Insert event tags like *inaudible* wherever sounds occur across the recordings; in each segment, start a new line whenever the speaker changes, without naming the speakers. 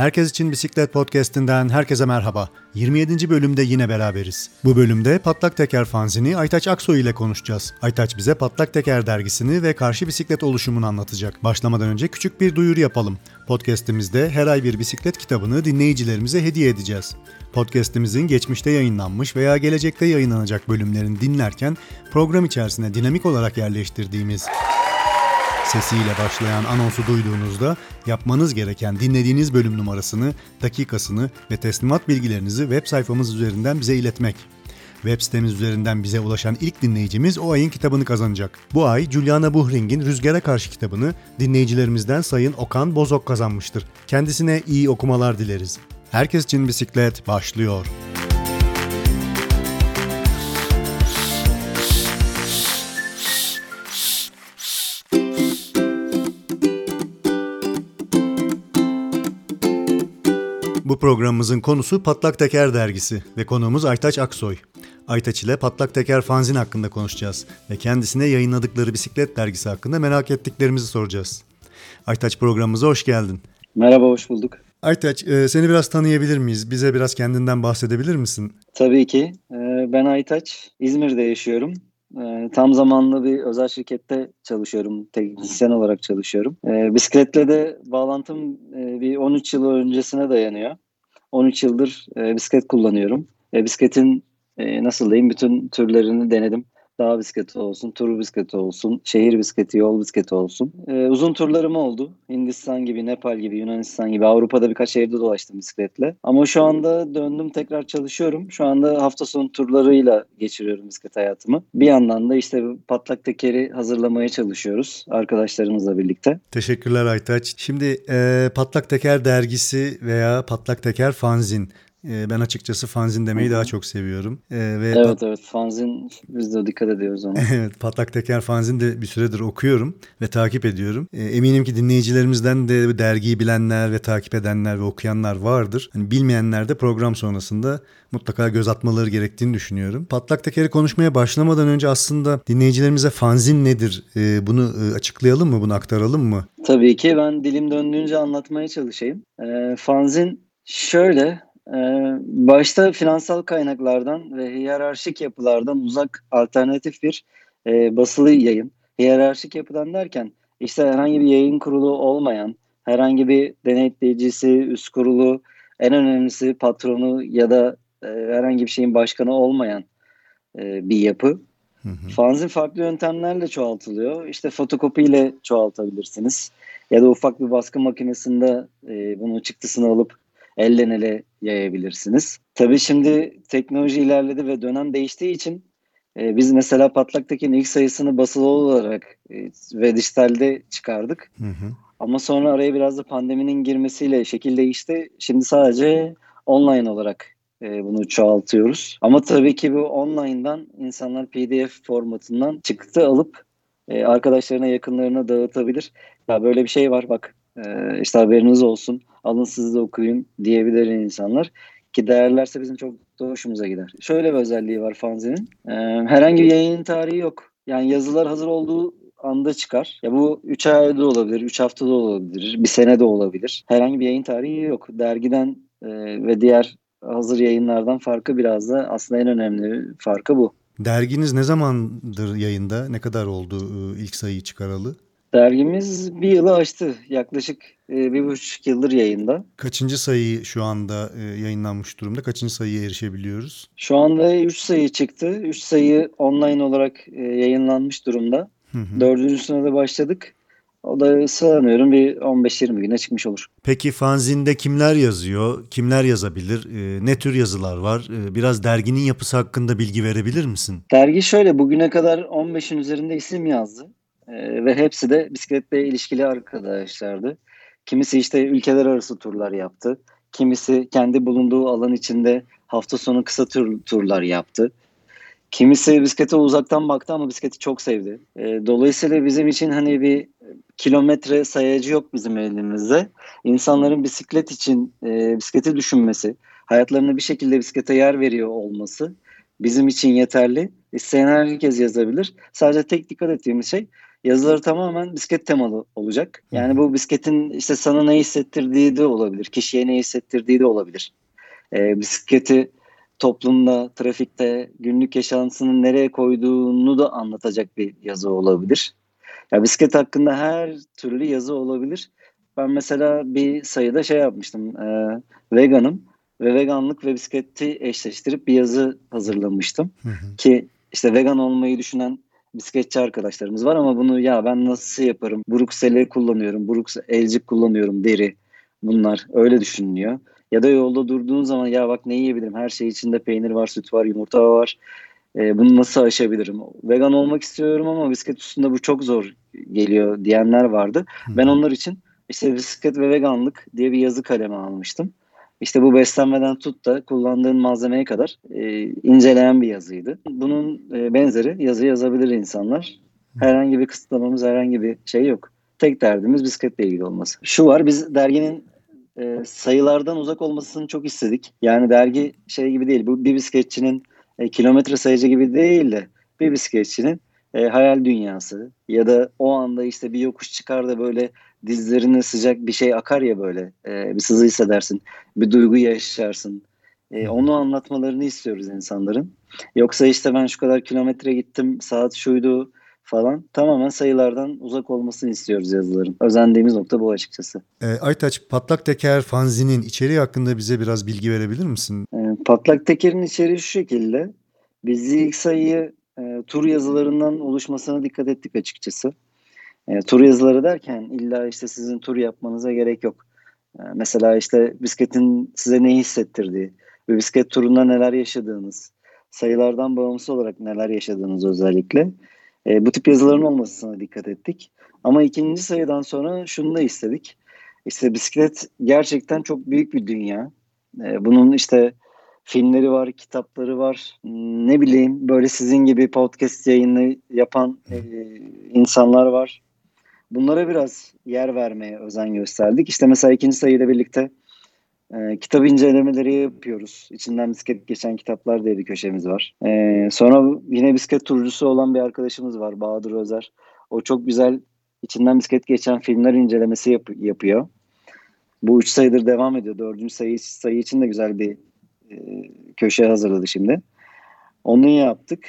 Herkes için Bisiklet Podcast'inden herkese merhaba. 27. bölümde yine beraberiz. Bu bölümde Patlak Teker fanzini Aytaç Aksoy ile konuşacağız. Aytaç bize Patlak Teker dergisini ve karşı bisiklet oluşumunu anlatacak. Başlamadan önce küçük bir duyuru yapalım. Podcast'imizde her ay bir bisiklet kitabını dinleyicilerimize hediye edeceğiz. Podcast'imizin geçmişte yayınlanmış veya gelecekte yayınlanacak bölümlerini dinlerken program içerisine dinamik olarak yerleştirdiğimiz sesiyle başlayan anonsu duyduğunuzda yapmanız gereken dinlediğiniz bölüm numarasını, dakikasını ve teslimat bilgilerinizi web sayfamız üzerinden bize iletmek. Web sitemiz üzerinden bize ulaşan ilk dinleyicimiz o ayın kitabını kazanacak. Bu ay Juliana Buhring'in Rüzgara Karşı kitabını dinleyicilerimizden Sayın Okan Bozok kazanmıştır. Kendisine iyi okumalar dileriz. Herkes için bisiklet başlıyor. Programımızın konusu Patlak Teker dergisi ve konuğumuz Aytaç Aksoy. Aytaç ile Patlak Teker fanzin hakkında konuşacağız ve kendisine yayınladıkları bisiklet dergisi hakkında merak ettiklerimizi soracağız. Aytaç programımıza hoş geldin.
Merhaba, hoş bulduk.
Aytaç, e, seni biraz tanıyabilir miyiz? Bize biraz kendinden bahsedebilir misin?
Tabii ki. E, ben Aytaç, İzmir'de yaşıyorum. E, tam zamanlı bir özel şirkette çalışıyorum, teknisyen olarak çalışıyorum. Bisikletle de bağlantım bir 13 yıl öncesine dayanıyor. 13 yıldır bisiklet kullanıyorum. Bisikletin nasıl diyeyim bütün türlerini denedim dağ bisikleti olsun, tur bisikleti olsun, şehir bisikleti, yol bisikleti olsun. Ee, uzun turlarım oldu. Hindistan gibi, Nepal gibi, Yunanistan gibi Avrupa'da birkaç şehirde dolaştım bisikletle. Ama şu anda döndüm tekrar çalışıyorum. Şu anda hafta sonu turlarıyla geçiriyorum bisiklet hayatımı. Bir yandan da işte patlak tekeri hazırlamaya çalışıyoruz arkadaşlarımızla birlikte.
Teşekkürler Aytaç. Şimdi e, Patlak Teker dergisi veya Patlak Teker fanzin ben açıkçası fanzin demeyi Hı-hı. daha çok seviyorum.
Ee, ve evet pat- evet fanzin biz de dikkat ediyoruz ona. *laughs*
evet Patlak Teker fanzin de bir süredir okuyorum ve takip ediyorum. Ee, eminim ki dinleyicilerimizden de dergiyi bilenler ve takip edenler ve okuyanlar vardır. Hani bilmeyenler de program sonrasında mutlaka göz atmaları gerektiğini düşünüyorum. Patlak Teker'i konuşmaya başlamadan önce aslında dinleyicilerimize fanzin nedir? Ee, bunu e, açıklayalım mı? Bunu aktaralım mı?
Tabii ki ben dilim döndüğünce anlatmaya çalışayım. Ee, fanzin şöyle ee, başta finansal kaynaklardan ve hiyerarşik yapılardan uzak alternatif bir e, basılı yayın. Hiyerarşik yapıdan derken işte herhangi bir yayın kurulu olmayan, herhangi bir denetleyicisi, üst kurulu, en önemlisi patronu ya da e, herhangi bir şeyin başkanı olmayan e, bir yapı. Hı hı. Fanzin farklı yöntemlerle çoğaltılıyor. İşte fotokopiyle çoğaltabilirsiniz. Ya da ufak bir baskı makinesinde e, bunun çıktısını alıp elden ele yayabilirsiniz. Tabii şimdi teknoloji ilerledi ve dönem değiştiği için e, biz mesela Patlak'taki ilk sayısını basılı olarak e, ve dijitalde çıkardık. Hı hı. Ama sonra araya biraz da pandeminin girmesiyle şekil değişti. Şimdi sadece online olarak e, bunu çoğaltıyoruz. Ama tabii ki bu online'dan insanlar PDF formatından çıktı alıp e, arkadaşlarına yakınlarına dağıtabilir. Ya böyle bir şey var bak e, işte haberiniz olsun alın siz de okuyun diyebilir insanlar. Ki değerlerse bizim çok da hoşumuza gider. Şöyle bir özelliği var fanzinin. Ee, herhangi bir yayın tarihi yok. Yani yazılar hazır olduğu anda çıkar. Ya bu 3 ayda olabilir, 3 haftada olabilir, bir sene de olabilir. Herhangi bir yayın tarihi yok. Dergiden e, ve diğer hazır yayınlardan farkı biraz da aslında en önemli farkı bu.
Derginiz ne zamandır yayında? Ne kadar oldu e, ilk sayıyı çıkaralı?
Dergimiz bir yılı aştı. Yaklaşık e, bir buçuk yıldır yayında.
Kaçıncı sayı şu anda e, yayınlanmış durumda? Kaçıncı sayıya erişebiliyoruz?
Şu anda üç sayı çıktı. Üç sayı online olarak e, yayınlanmış durumda. Hı hı. Dördüncüsüne de başladık. O da sanıyorum bir 15-20 güne çıkmış olur.
Peki fanzinde kimler yazıyor? Kimler yazabilir? E, ne tür yazılar var? E, biraz derginin yapısı hakkında bilgi verebilir misin?
Dergi şöyle bugüne kadar 15'in üzerinde isim yazdı. E, ve hepsi de bisikletle ilişkili arkadaşlardı. Kimisi işte ülkeler arası turlar yaptı. Kimisi kendi bulunduğu alan içinde hafta sonu kısa tur, turlar yaptı. Kimisi bisiklete uzaktan baktı ama bisikleti çok sevdi. E, dolayısıyla bizim için hani bir kilometre sayacı yok bizim elimizde. İnsanların bisiklet için e, bisikleti düşünmesi, hayatlarında bir şekilde bisiklete yer veriyor olması bizim için yeterli. İsteyen herkes yazabilir. Sadece tek dikkat ettiğimiz şey Yazıları tamamen bisiklet temalı olacak. Yani bu bisikletin işte sana ne hissettirdiği de olabilir. Kişiye ne hissettirdiği de olabilir. E, bisikleti toplumda, trafikte, günlük yaşantısını nereye koyduğunu da anlatacak bir yazı olabilir. Ya bisiklet hakkında her türlü yazı olabilir. Ben mesela bir sayıda şey yapmıştım. E, veganım ve veganlık ve bisikleti eşleştirip bir yazı hazırlamıştım. Hı hı. Ki işte vegan olmayı düşünen bisikletçi arkadaşlarımız var ama bunu ya ben nasıl yaparım? Brooks'eli kullanıyorum, Brooks elcik kullanıyorum, deri. Bunlar öyle düşünülüyor. Ya da yolda durduğun zaman ya bak ne yiyebilirim? Her şey içinde peynir var, süt var, yumurta var. E, bunu nasıl aşabilirim? Vegan olmak istiyorum ama bisiklet üstünde bu çok zor geliyor diyenler vardı. Ben onlar için işte bisiklet ve veganlık diye bir yazı kaleme almıştım. İşte bu beslenmeden tut da kullandığın malzemeye kadar e, inceleyen bir yazıydı. Bunun e, benzeri yazı yazabilir insanlar. Herhangi bir kısıtlamamız, herhangi bir şey yok. Tek derdimiz bisikletle ilgili olması. Şu var, biz derginin e, sayılardan uzak olmasını çok istedik. Yani dergi şey gibi değil, bu bir bisikletçinin e, kilometre sayıcı gibi değil de bir bisikletçinin e, hayal dünyası ya da o anda işte bir yokuş çıkar da böyle dizlerine sıcak bir şey akar ya böyle e, bir sızı hissedersin bir duygu yaşarsın e, onu anlatmalarını istiyoruz insanların yoksa işte ben şu kadar kilometre gittim saat şuydu falan tamamen sayılardan uzak olmasını istiyoruz yazıların. Özendiğimiz nokta bu açıkçası.
E, Aytaç Patlak Teker fanzinin içeriği hakkında bize biraz bilgi verebilir misin?
E, Patlak Teker'in içeriği şu şekilde. Biz ilk sayıyı e, tur yazılarından oluşmasına dikkat ettik açıkçası. E, tur yazıları derken illa işte sizin tur yapmanıza gerek yok. E, mesela işte bisikletin size neyi hissettirdiği, bir bisiklet turunda neler yaşadığınız, sayılardan bağımsız olarak neler yaşadığınız özellikle. E, bu tip yazıların olmasına dikkat ettik. Ama ikinci sayıdan sonra şunu da istedik. İşte bisiklet gerçekten çok büyük bir dünya. E, bunun işte filmleri var, kitapları var. Ne bileyim böyle sizin gibi podcast yayını yapan e, insanlar var. Bunlara biraz yer vermeye özen gösterdik. İşte mesela ikinci sayıyla birlikte e, kitap incelemeleri yapıyoruz. İçinden bisiklet geçen kitaplar diye bir köşemiz var. E, sonra yine bisiklet turcusu olan bir arkadaşımız var Bahadır Özer. O çok güzel içinden bisiklet geçen filmler incelemesi yap- yapıyor. Bu üç sayıdır devam ediyor. Dördüncü sayı, sayı için de güzel bir e, köşe hazırladı şimdi. Onu yaptık.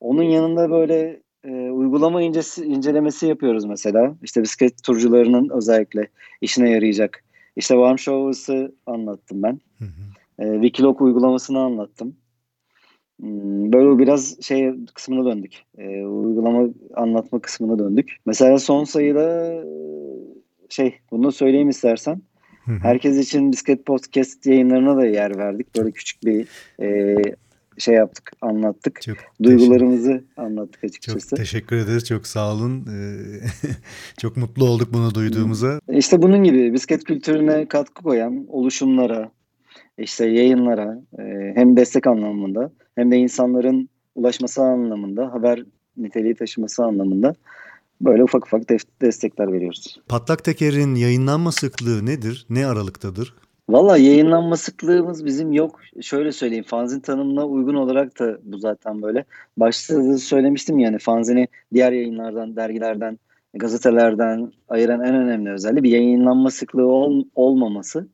Onun yanında böyle e, uygulama incesi, incelemesi yapıyoruz mesela. İşte bisiklet turcularının özellikle işine yarayacak. İşte Warm Showers'ı anlattım ben. Hı hı. E, Wikiloc uygulamasını anlattım. Hmm, böyle biraz şey kısmına döndük. E, uygulama anlatma kısmına döndük. Mesela son sayıda şey bunu söyleyeyim istersen. Hı hı. Herkes için bisiklet podcast yayınlarına da yer verdik. Böyle küçük bir e, şey yaptık, anlattık. Çok Duygularımızı anlattık açıkçası.
Çok teşekkür ederiz. Çok sağ olun. Ee, *laughs* çok mutlu olduk bunu duyduğumuza.
İşte bunun gibi bisiklet kültürüne katkı koyan oluşumlara, işte yayınlara e, hem destek anlamında hem de insanların ulaşması anlamında, haber niteliği taşıması anlamında böyle ufak ufak destekler veriyoruz.
Patlak Teker'in yayınlanma sıklığı nedir? Ne aralıktadır?
Valla yayınlanma sıklığımız bizim yok. Şöyle söyleyeyim fanzin tanımına uygun olarak da bu zaten böyle. Başta da söylemiştim yani fanzini diğer yayınlardan, dergilerden, gazetelerden ayıran en önemli özelliği bir yayınlanma sıklığı ol, olmaması.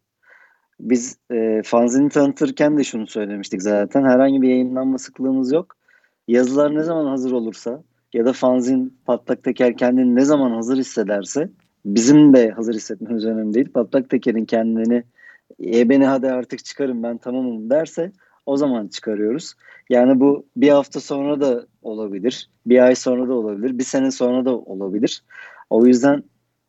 Biz e, fanzini tanıtırken de şunu söylemiştik zaten. Herhangi bir yayınlanma sıklığımız yok. Yazılar ne zaman hazır olursa ya da fanzin patlak teker kendini ne zaman hazır hissederse bizim de hazır hissetmemiz önemli değil. Patlak tekerin kendini e beni hadi artık çıkarın ben tamamım derse o zaman çıkarıyoruz. Yani bu bir hafta sonra da olabilir, bir ay sonra da olabilir, bir sene sonra da olabilir. O yüzden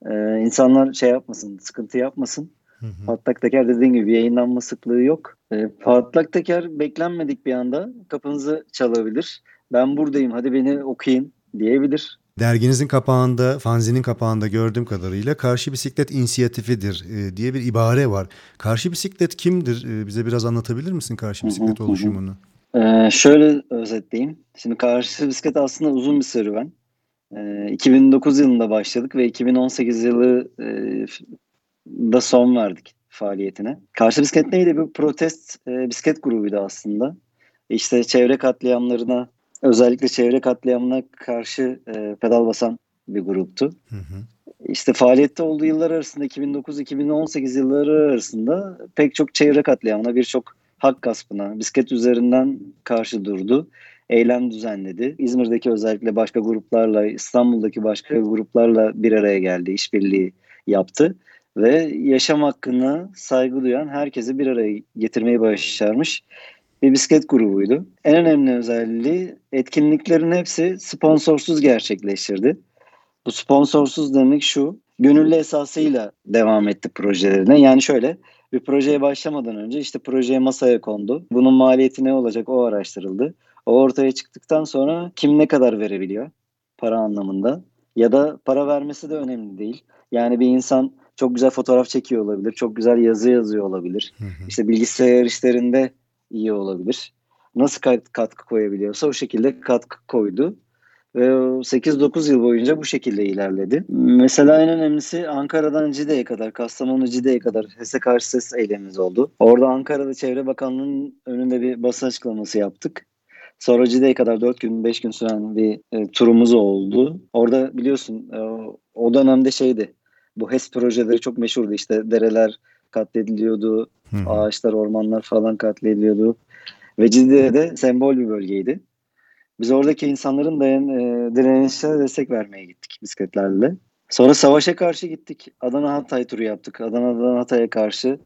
e, insanlar şey yapmasın, sıkıntı yapmasın. Hı hı. Patlak teker dediğim gibi yayınlanma sıklığı yok. E, patlak teker beklenmedik bir anda kapınızı çalabilir. Ben buradayım hadi beni okuyun diyebilir.
Derginizin kapağında, fanzinin kapağında gördüğüm kadarıyla karşı bisiklet inisiyatifidir e, diye bir ibare var. Karşı bisiklet kimdir? E, bize biraz anlatabilir misin karşı bisiklet hı hı, oluşumunu?
Ee, şöyle özetleyeyim. Şimdi karşı bisiklet aslında uzun bir serüven. Ee, 2009 yılında başladık ve 2018 yılı e, da son verdik faaliyetine. Karşı bisiklet neydi? Bir protest e, bisiklet grubuydu aslında. İşte çevre katliamlarına özellikle çevre katliamına karşı e, pedal basan bir gruptu.
Hı hı.
İşte faaliyette olduğu yıllar arasında 2009-2018 yılları arasında pek çok çevre katliamına, birçok hak gaspına, bisiklet üzerinden karşı durdu. Eylem düzenledi. İzmir'deki özellikle başka gruplarla, İstanbul'daki başka gruplarla bir araya geldi, işbirliği yaptı. Ve yaşam hakkına saygı duyan herkesi bir araya getirmeyi başarmış bir bisiklet grubuydu. En önemli özelliği etkinliklerin hepsi sponsorsuz gerçekleştirdi. Bu sponsorsuz demek şu, gönüllü esasıyla devam etti projelerine. Yani şöyle, bir projeye başlamadan önce işte projeye masaya kondu. Bunun maliyeti ne olacak o araştırıldı. O ortaya çıktıktan sonra kim ne kadar verebiliyor para anlamında ya da para vermesi de önemli değil. Yani bir insan çok güzel fotoğraf çekiyor olabilir, çok güzel yazı yazıyor olabilir.
Hı hı.
İşte bilgisayar işlerinde iyi olabilir. Nasıl kat- katkı koyabiliyorsa o şekilde katkı koydu. Ve o 8-9 yıl boyunca bu şekilde ilerledi. Mesela en önemlisi Ankara'dan Cide'ye kadar, Kastamonu Cide'ye kadar HES'e karşı ses eylemimiz oldu. Orada Ankara'da Çevre Bakanlığı'nın önünde bir basın açıklaması yaptık. Sonra Cide'ye kadar 4 gün 5 gün süren bir e, turumuz oldu. Orada biliyorsun e, o dönemde şeydi. Bu HES projeleri çok meşhurdu. İşte dereler katlediliyordu,
Hı
ağaçlar, ormanlar falan katlediliyordu. Ve Cide'de sembol bir bölgeydi. Biz oradaki insanların dayan, e, direnişine destek vermeye gittik bisikletlerle. Sonra savaşa karşı gittik. Adana Hatay turu yaptık. Adana'dan Hatay'a karşı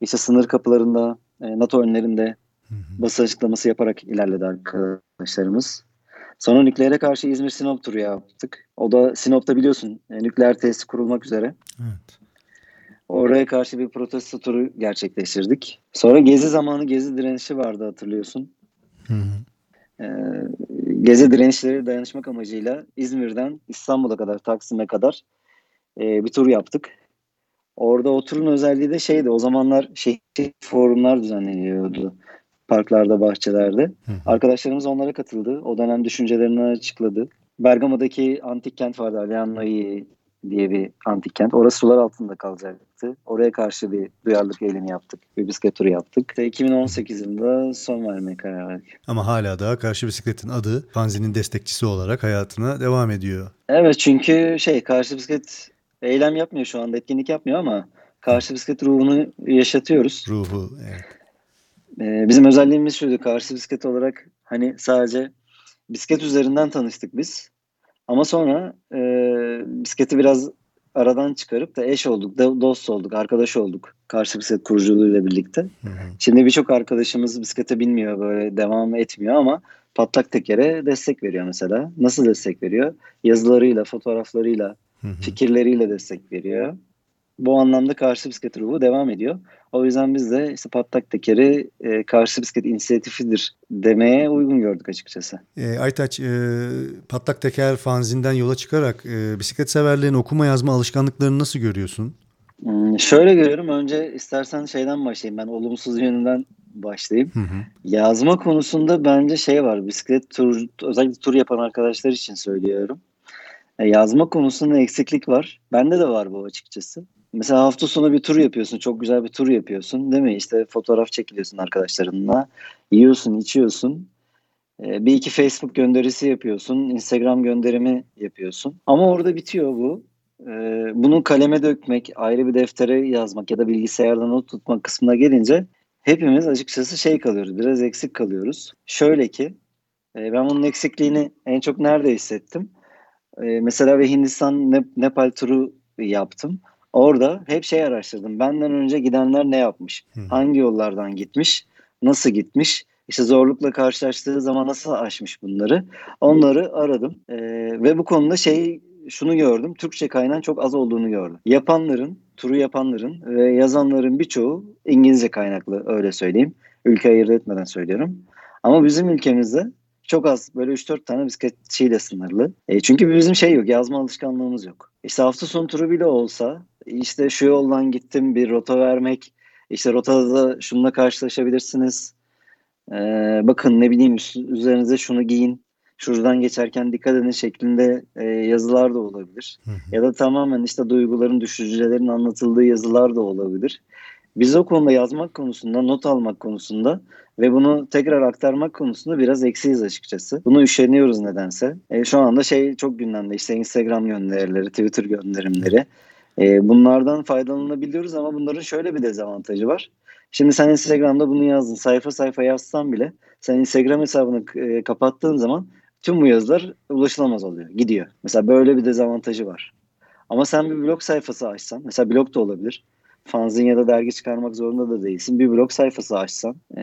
işte sınır kapılarında, e, NATO önlerinde
Hı hı.
basın açıklaması yaparak ilerledi arkadaşlarımız. Sonra nükleere karşı İzmir Sinop turu yaptık. O da Sinop'ta biliyorsun e, nükleer tesis kurulmak üzere.
Evet.
Oraya karşı bir protesto turu gerçekleştirdik. Sonra Gezi zamanı Gezi direnişi vardı hatırlıyorsun.
Hı hı.
Ee, Gezi direnişleri dayanışmak amacıyla İzmir'den İstanbul'a kadar, Taksim'e kadar e, bir tur yaptık. Orada o turun özelliği de şeydi. O zamanlar şehir forumlar düzenleniyordu. Parklarda, bahçelerde.
Hı.
Arkadaşlarımız onlara katıldı. O dönem düşüncelerini açıkladı. Bergama'daki antik kent vardı. Alianoi diye bir antik kent. Orası sular altında kalacaktı. Oraya karşı bir duyarlılık eylemi yaptık. Bir bisiklet turu yaptık. İşte 2018 yılında son vermeye karar verdik.
Ama hala daha Karşı Bisiklet'in adı fanzinin destekçisi olarak hayatına devam ediyor.
Evet çünkü şey karşı bisiklet eylem yapmıyor şu anda etkinlik yapmıyor ama karşı bisiklet ruhunu yaşatıyoruz.
Ruhu evet.
Ee, bizim özelliğimiz şuydu karşı bisiklet olarak hani sadece bisiklet üzerinden tanıştık biz. Ama sonra e, bisikleti biraz aradan çıkarıp da eş olduk, do- dost olduk, arkadaş olduk karşı bisiklet kuruculuğuyla birlikte.
Hı hı.
Şimdi birçok arkadaşımız bisiklete binmiyor böyle devam etmiyor ama patlak tekere destek veriyor mesela. Nasıl destek veriyor? Yazılarıyla, fotoğraflarıyla,
Hı hı.
fikirleriyle destek veriyor. Bu anlamda karşı bisiklet ruhu devam ediyor. O yüzden biz de işte patlak tekeri e, karşı bisiklet inisiyatifidir demeye uygun gördük açıkçası.
E, Aytaç, e, Patlak Teker fanzinden yola çıkarak e, bisiklet severlerin okuma yazma alışkanlıklarını nasıl görüyorsun?
Hmm, şöyle görüyorum. Önce istersen şeyden başlayayım. Ben olumsuz yönünden başlayayım.
Hı hı.
Yazma konusunda bence şey var. Bisiklet tur, özellikle tur yapan arkadaşlar için söylüyorum. E, yazma konusunda eksiklik var. Bende de var bu açıkçası. Mesela hafta sonu bir tur yapıyorsun. Çok güzel bir tur yapıyorsun. Değil mi? İşte fotoğraf çekiliyorsun arkadaşlarınla. Yiyorsun, içiyorsun. E, bir iki Facebook gönderisi yapıyorsun. Instagram gönderimi yapıyorsun. Ama orada bitiyor bu. E, bunu kaleme dökmek, ayrı bir deftere yazmak ya da bilgisayarda not tutmak kısmına gelince hepimiz açıkçası şey kalıyoruz. Biraz eksik kalıyoruz. Şöyle ki e, ben bunun eksikliğini en çok nerede hissettim? E, mesela ve Hindistan Nep- Nepal turu yaptım. Orada hep şey araştırdım. Benden önce gidenler ne yapmış?
Hı.
Hangi yollardan gitmiş? Nasıl gitmiş? İşte zorlukla karşılaştığı zaman nasıl aşmış bunları? Onları aradım. E, ve bu konuda şey şunu gördüm. Türkçe kaynağın çok az olduğunu gördüm. Yapanların, turu yapanların ve yazanların birçoğu İngilizce kaynaklı öyle söyleyeyim. Ülke ayırt etmeden söylüyorum. Ama bizim ülkemizde çok az böyle 3-4 tane bisikletçiyle sınırlı. E, çünkü bizim şey yok yazma alışkanlığımız yok. İşte hafta sonu turu bile olsa işte şu yoldan gittim bir rota vermek. İşte rotada da şununla karşılaşabilirsiniz. Ee, bakın ne bileyim üzerinize şunu giyin. Şuradan geçerken dikkat edin şeklinde e, yazılar da olabilir.
Hı hı.
Ya da tamamen işte duyguların, düşüncelerin anlatıldığı yazılar da olabilir. Biz o konuda yazmak konusunda, not almak konusunda ve bunu tekrar aktarmak konusunda biraz eksiyiz açıkçası. Bunu üşeniyoruz nedense. E, şu anda şey çok gündemde işte Instagram gönderileri, Twitter gönderimleri. E, bunlardan faydalanabiliyoruz ama bunların şöyle bir dezavantajı var. Şimdi sen Instagram'da bunu yazdın. Sayfa sayfa yazsan bile sen Instagram hesabını e, kapattığın zaman tüm bu yazılar ulaşılamaz oluyor. Gidiyor. Mesela böyle bir dezavantajı var. Ama sen bir blog sayfası açsan, mesela blog da olabilir. Fanzin ya da dergi çıkarmak zorunda da değilsin. Bir blog sayfası açsan e,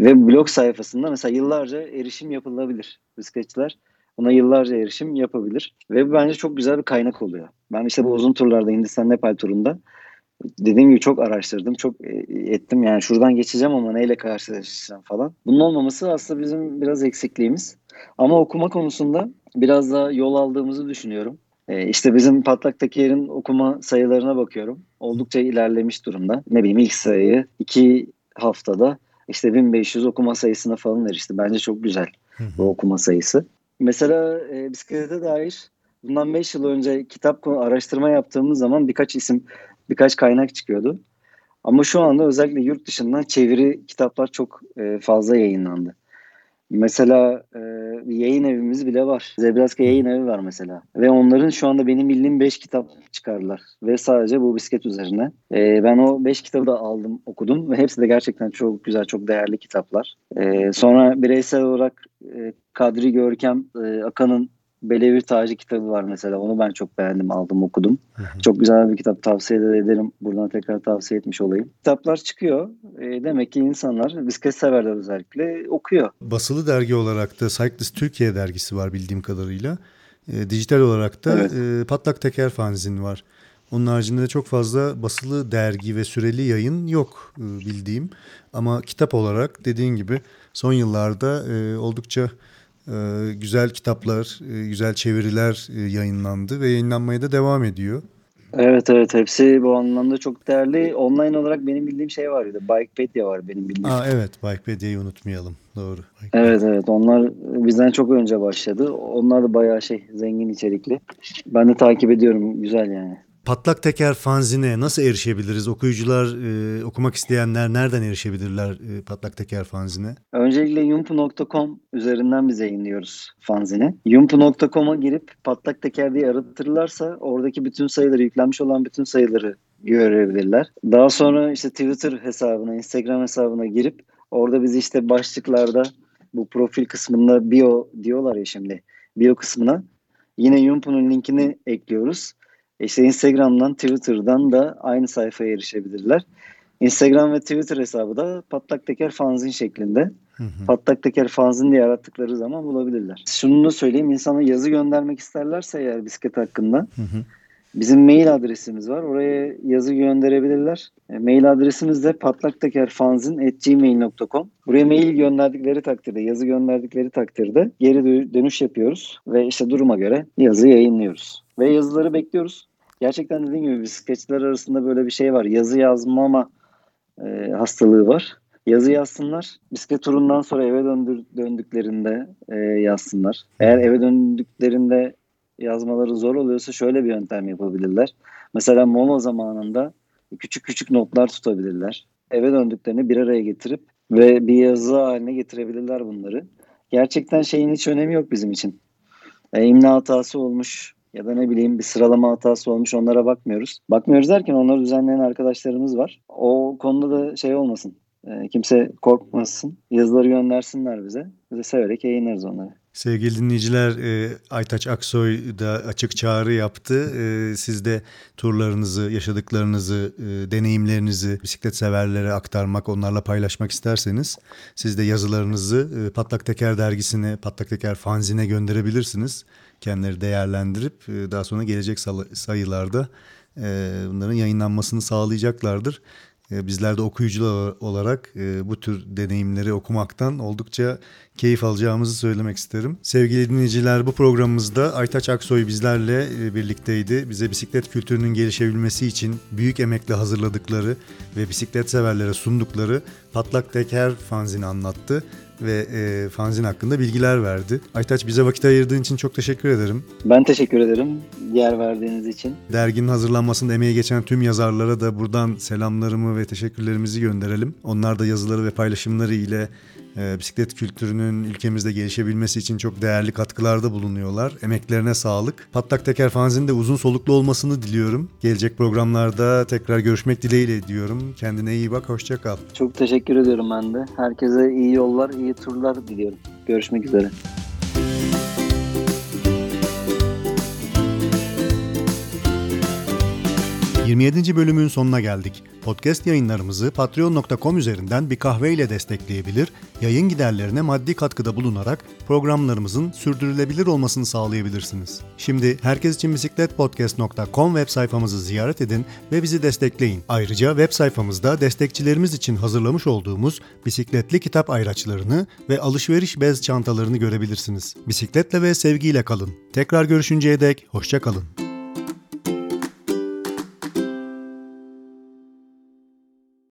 ve blog sayfasında mesela yıllarca erişim yapılabilir. Bisikletçiler buna yıllarca erişim yapabilir. Ve bence çok güzel bir kaynak oluyor. Ben işte bu uzun turlarda Hindistan Nepal turunda dediğim gibi çok araştırdım, çok e, ettim. Yani şuradan geçeceğim ama neyle karşılaşacağım falan. Bunun olmaması aslında bizim biraz eksikliğimiz. Ama okuma konusunda biraz daha yol aldığımızı düşünüyorum. Ee, işte bizim Patlak'taki yerin okuma sayılarına bakıyorum. Oldukça ilerlemiş durumda. Ne bileyim ilk sayıyı iki haftada işte 1500 okuma sayısına falan erişti. Bence çok güzel bu okuma sayısı. Mesela e, bisiklete dair bundan 5 yıl önce kitap araştırma yaptığımız zaman birkaç isim, birkaç kaynak çıkıyordu. Ama şu anda özellikle yurt dışından çeviri kitaplar çok e, fazla yayınlandı. Mesela e, yayın evimiz bile var. Zebraska yayın evi var mesela. Ve onların şu anda benim bildiğim 5 kitap çıkardılar. Ve sadece bu bisiklet üzerine. E, ben o 5 kitabı da aldım, okudum. Ve hepsi de gerçekten çok güzel, çok değerli kitaplar. E, sonra bireysel olarak e, Kadri Görkem, e, Akan'ın Belevir Tacı kitabı var mesela. Onu ben çok beğendim, aldım, okudum. Hı hı. Çok güzel bir kitap. Tavsiye de ederim. Buradan tekrar tavsiye etmiş olayım. Kitaplar çıkıyor. E, demek ki insanlar, bisiklet severler özellikle okuyor.
Basılı dergi olarak da Cyclist Türkiye dergisi var bildiğim kadarıyla. E, dijital olarak da evet. e, Patlak Teker fanzin var. Onun haricinde de çok fazla basılı dergi ve süreli yayın yok e, bildiğim. Ama kitap olarak dediğin gibi son yıllarda e, oldukça ee, güzel kitaplar, e, güzel çeviriler e, yayınlandı ve yayınlanmaya da devam ediyor.
Evet evet hepsi bu anlamda çok değerli. Online olarak benim bildiğim şey var ya da Bikepedia var benim bildiğim.
Aa, evet Bikepedia'yı unutmayalım doğru.
Bikepedia. Evet evet onlar bizden çok önce başladı. Onlar da bayağı şey zengin içerikli. Ben de takip ediyorum güzel yani.
Patlak Teker fanzine nasıl erişebiliriz? Okuyucular, e, okumak isteyenler nereden erişebilirler e, Patlak Teker fanzine?
Öncelikle yumpu.com üzerinden bize yayınlıyoruz fanzini. Yumpu.com'a girip Patlak Teker diye aratırlarsa oradaki bütün sayıları, yüklenmiş olan bütün sayıları görebilirler. Daha sonra işte Twitter hesabına, Instagram hesabına girip orada bizi işte başlıklarda bu profil kısmında bio diyorlar ya şimdi. Bio kısmına yine Yumpu'nun linkini ekliyoruz. İşte Instagram'dan, Twitter'dan da aynı sayfaya erişebilirler. Instagram ve Twitter hesabı da Patlak Teker Fanzin şeklinde. Hı hı. Patlak Teker Fanzin diye arattıkları zaman bulabilirler. Şunu da söyleyeyim, insana yazı göndermek isterlerse eğer bisiklet hakkında hı hı. bizim mail adresimiz var. Oraya yazı gönderebilirler. E, mail adresimiz de patlaktekerfanzin.gmail.com Buraya mail gönderdikleri takdirde, yazı gönderdikleri takdirde geri dönüş yapıyoruz ve işte duruma göre yazı yayınlıyoruz. Ve yazıları bekliyoruz gerçekten dediğim gibi bisikletçiler arasında böyle bir şey var. Yazı yazmama e, hastalığı var. Yazı yazsınlar. Bisiklet turundan sonra eve döndür, döndüklerinde e, yazsınlar. Eğer eve döndüklerinde yazmaları zor oluyorsa şöyle bir yöntem yapabilirler. Mesela mola zamanında küçük küçük notlar tutabilirler. Eve döndüklerini bir araya getirip ve bir yazı haline getirebilirler bunları. Gerçekten şeyin hiç önemi yok bizim için. E, imla hatası olmuş, ya da ne bileyim bir sıralama hatası olmuş onlara bakmıyoruz. Bakmıyoruz derken onları düzenleyen arkadaşlarımız var. O konuda da şey olmasın. E, kimse korkmasın. Yazıları göndersinler bize. Bize severek yayınlarız onları.
Sevgili dinleyiciler e, Aytaç Aksoy da açık çağrı yaptı. E, siz de turlarınızı, yaşadıklarınızı, deneyimlerinizi bisiklet severlere aktarmak, onlarla paylaşmak isterseniz siz de yazılarınızı Patlak Teker dergisine, Patlak Teker fanzine gönderebilirsiniz kendileri değerlendirip e, daha sonra gelecek sayılarda e, bunların yayınlanmasını sağlayacaklardır. E, bizler de okuyucular olarak bu tür deneyimleri okumaktan oldukça keyif alacağımızı söylemek isterim. Sevgili dinleyiciler bu programımızda Aytaç Aksoy bizlerle birlikteydi. Bize bisiklet kültürünün gelişebilmesi için büyük emekle hazırladıkları ve bisiklet severlere sundukları Patlak Teker fanzini anlattı. Ve e, fanzin hakkında bilgiler verdi. Aytaç bize vakit ayırdığın için çok teşekkür ederim.
Ben teşekkür ederim yer verdiğiniz için.
Derginin hazırlanmasında emeği geçen tüm yazarlara da buradan selamlarımı ve teşekkürlerimizi gönderelim. Onlar da yazıları ve paylaşımları ile e, bisiklet kültürünün ülkemizde gelişebilmesi için çok değerli katkılarda bulunuyorlar. Emeklerine sağlık. Patlak Teker fanzinin de uzun soluklu olmasını diliyorum. Gelecek programlarda tekrar görüşmek dileğiyle diyorum. Kendine iyi bak, hoşça kal.
Çok teşekkür ediyorum ben de. Herkese iyi yollar, iyi turlar diliyorum. Görüşmek üzere.
...27. bölümün sonuna geldik. Podcast yayınlarımızı patreon.com üzerinden bir kahveyle destekleyebilir, yayın giderlerine maddi katkıda bulunarak programlarımızın sürdürülebilir olmasını sağlayabilirsiniz. Şimdi Herkes için Bisiklet Podcast.com web sayfamızı ziyaret edin ve bizi destekleyin. Ayrıca web sayfamızda destekçilerimiz için hazırlamış olduğumuz bisikletli kitap ayraçlarını ve alışveriş bez çantalarını görebilirsiniz. Bisikletle ve sevgiyle kalın. Tekrar görüşünceye dek hoşça kalın.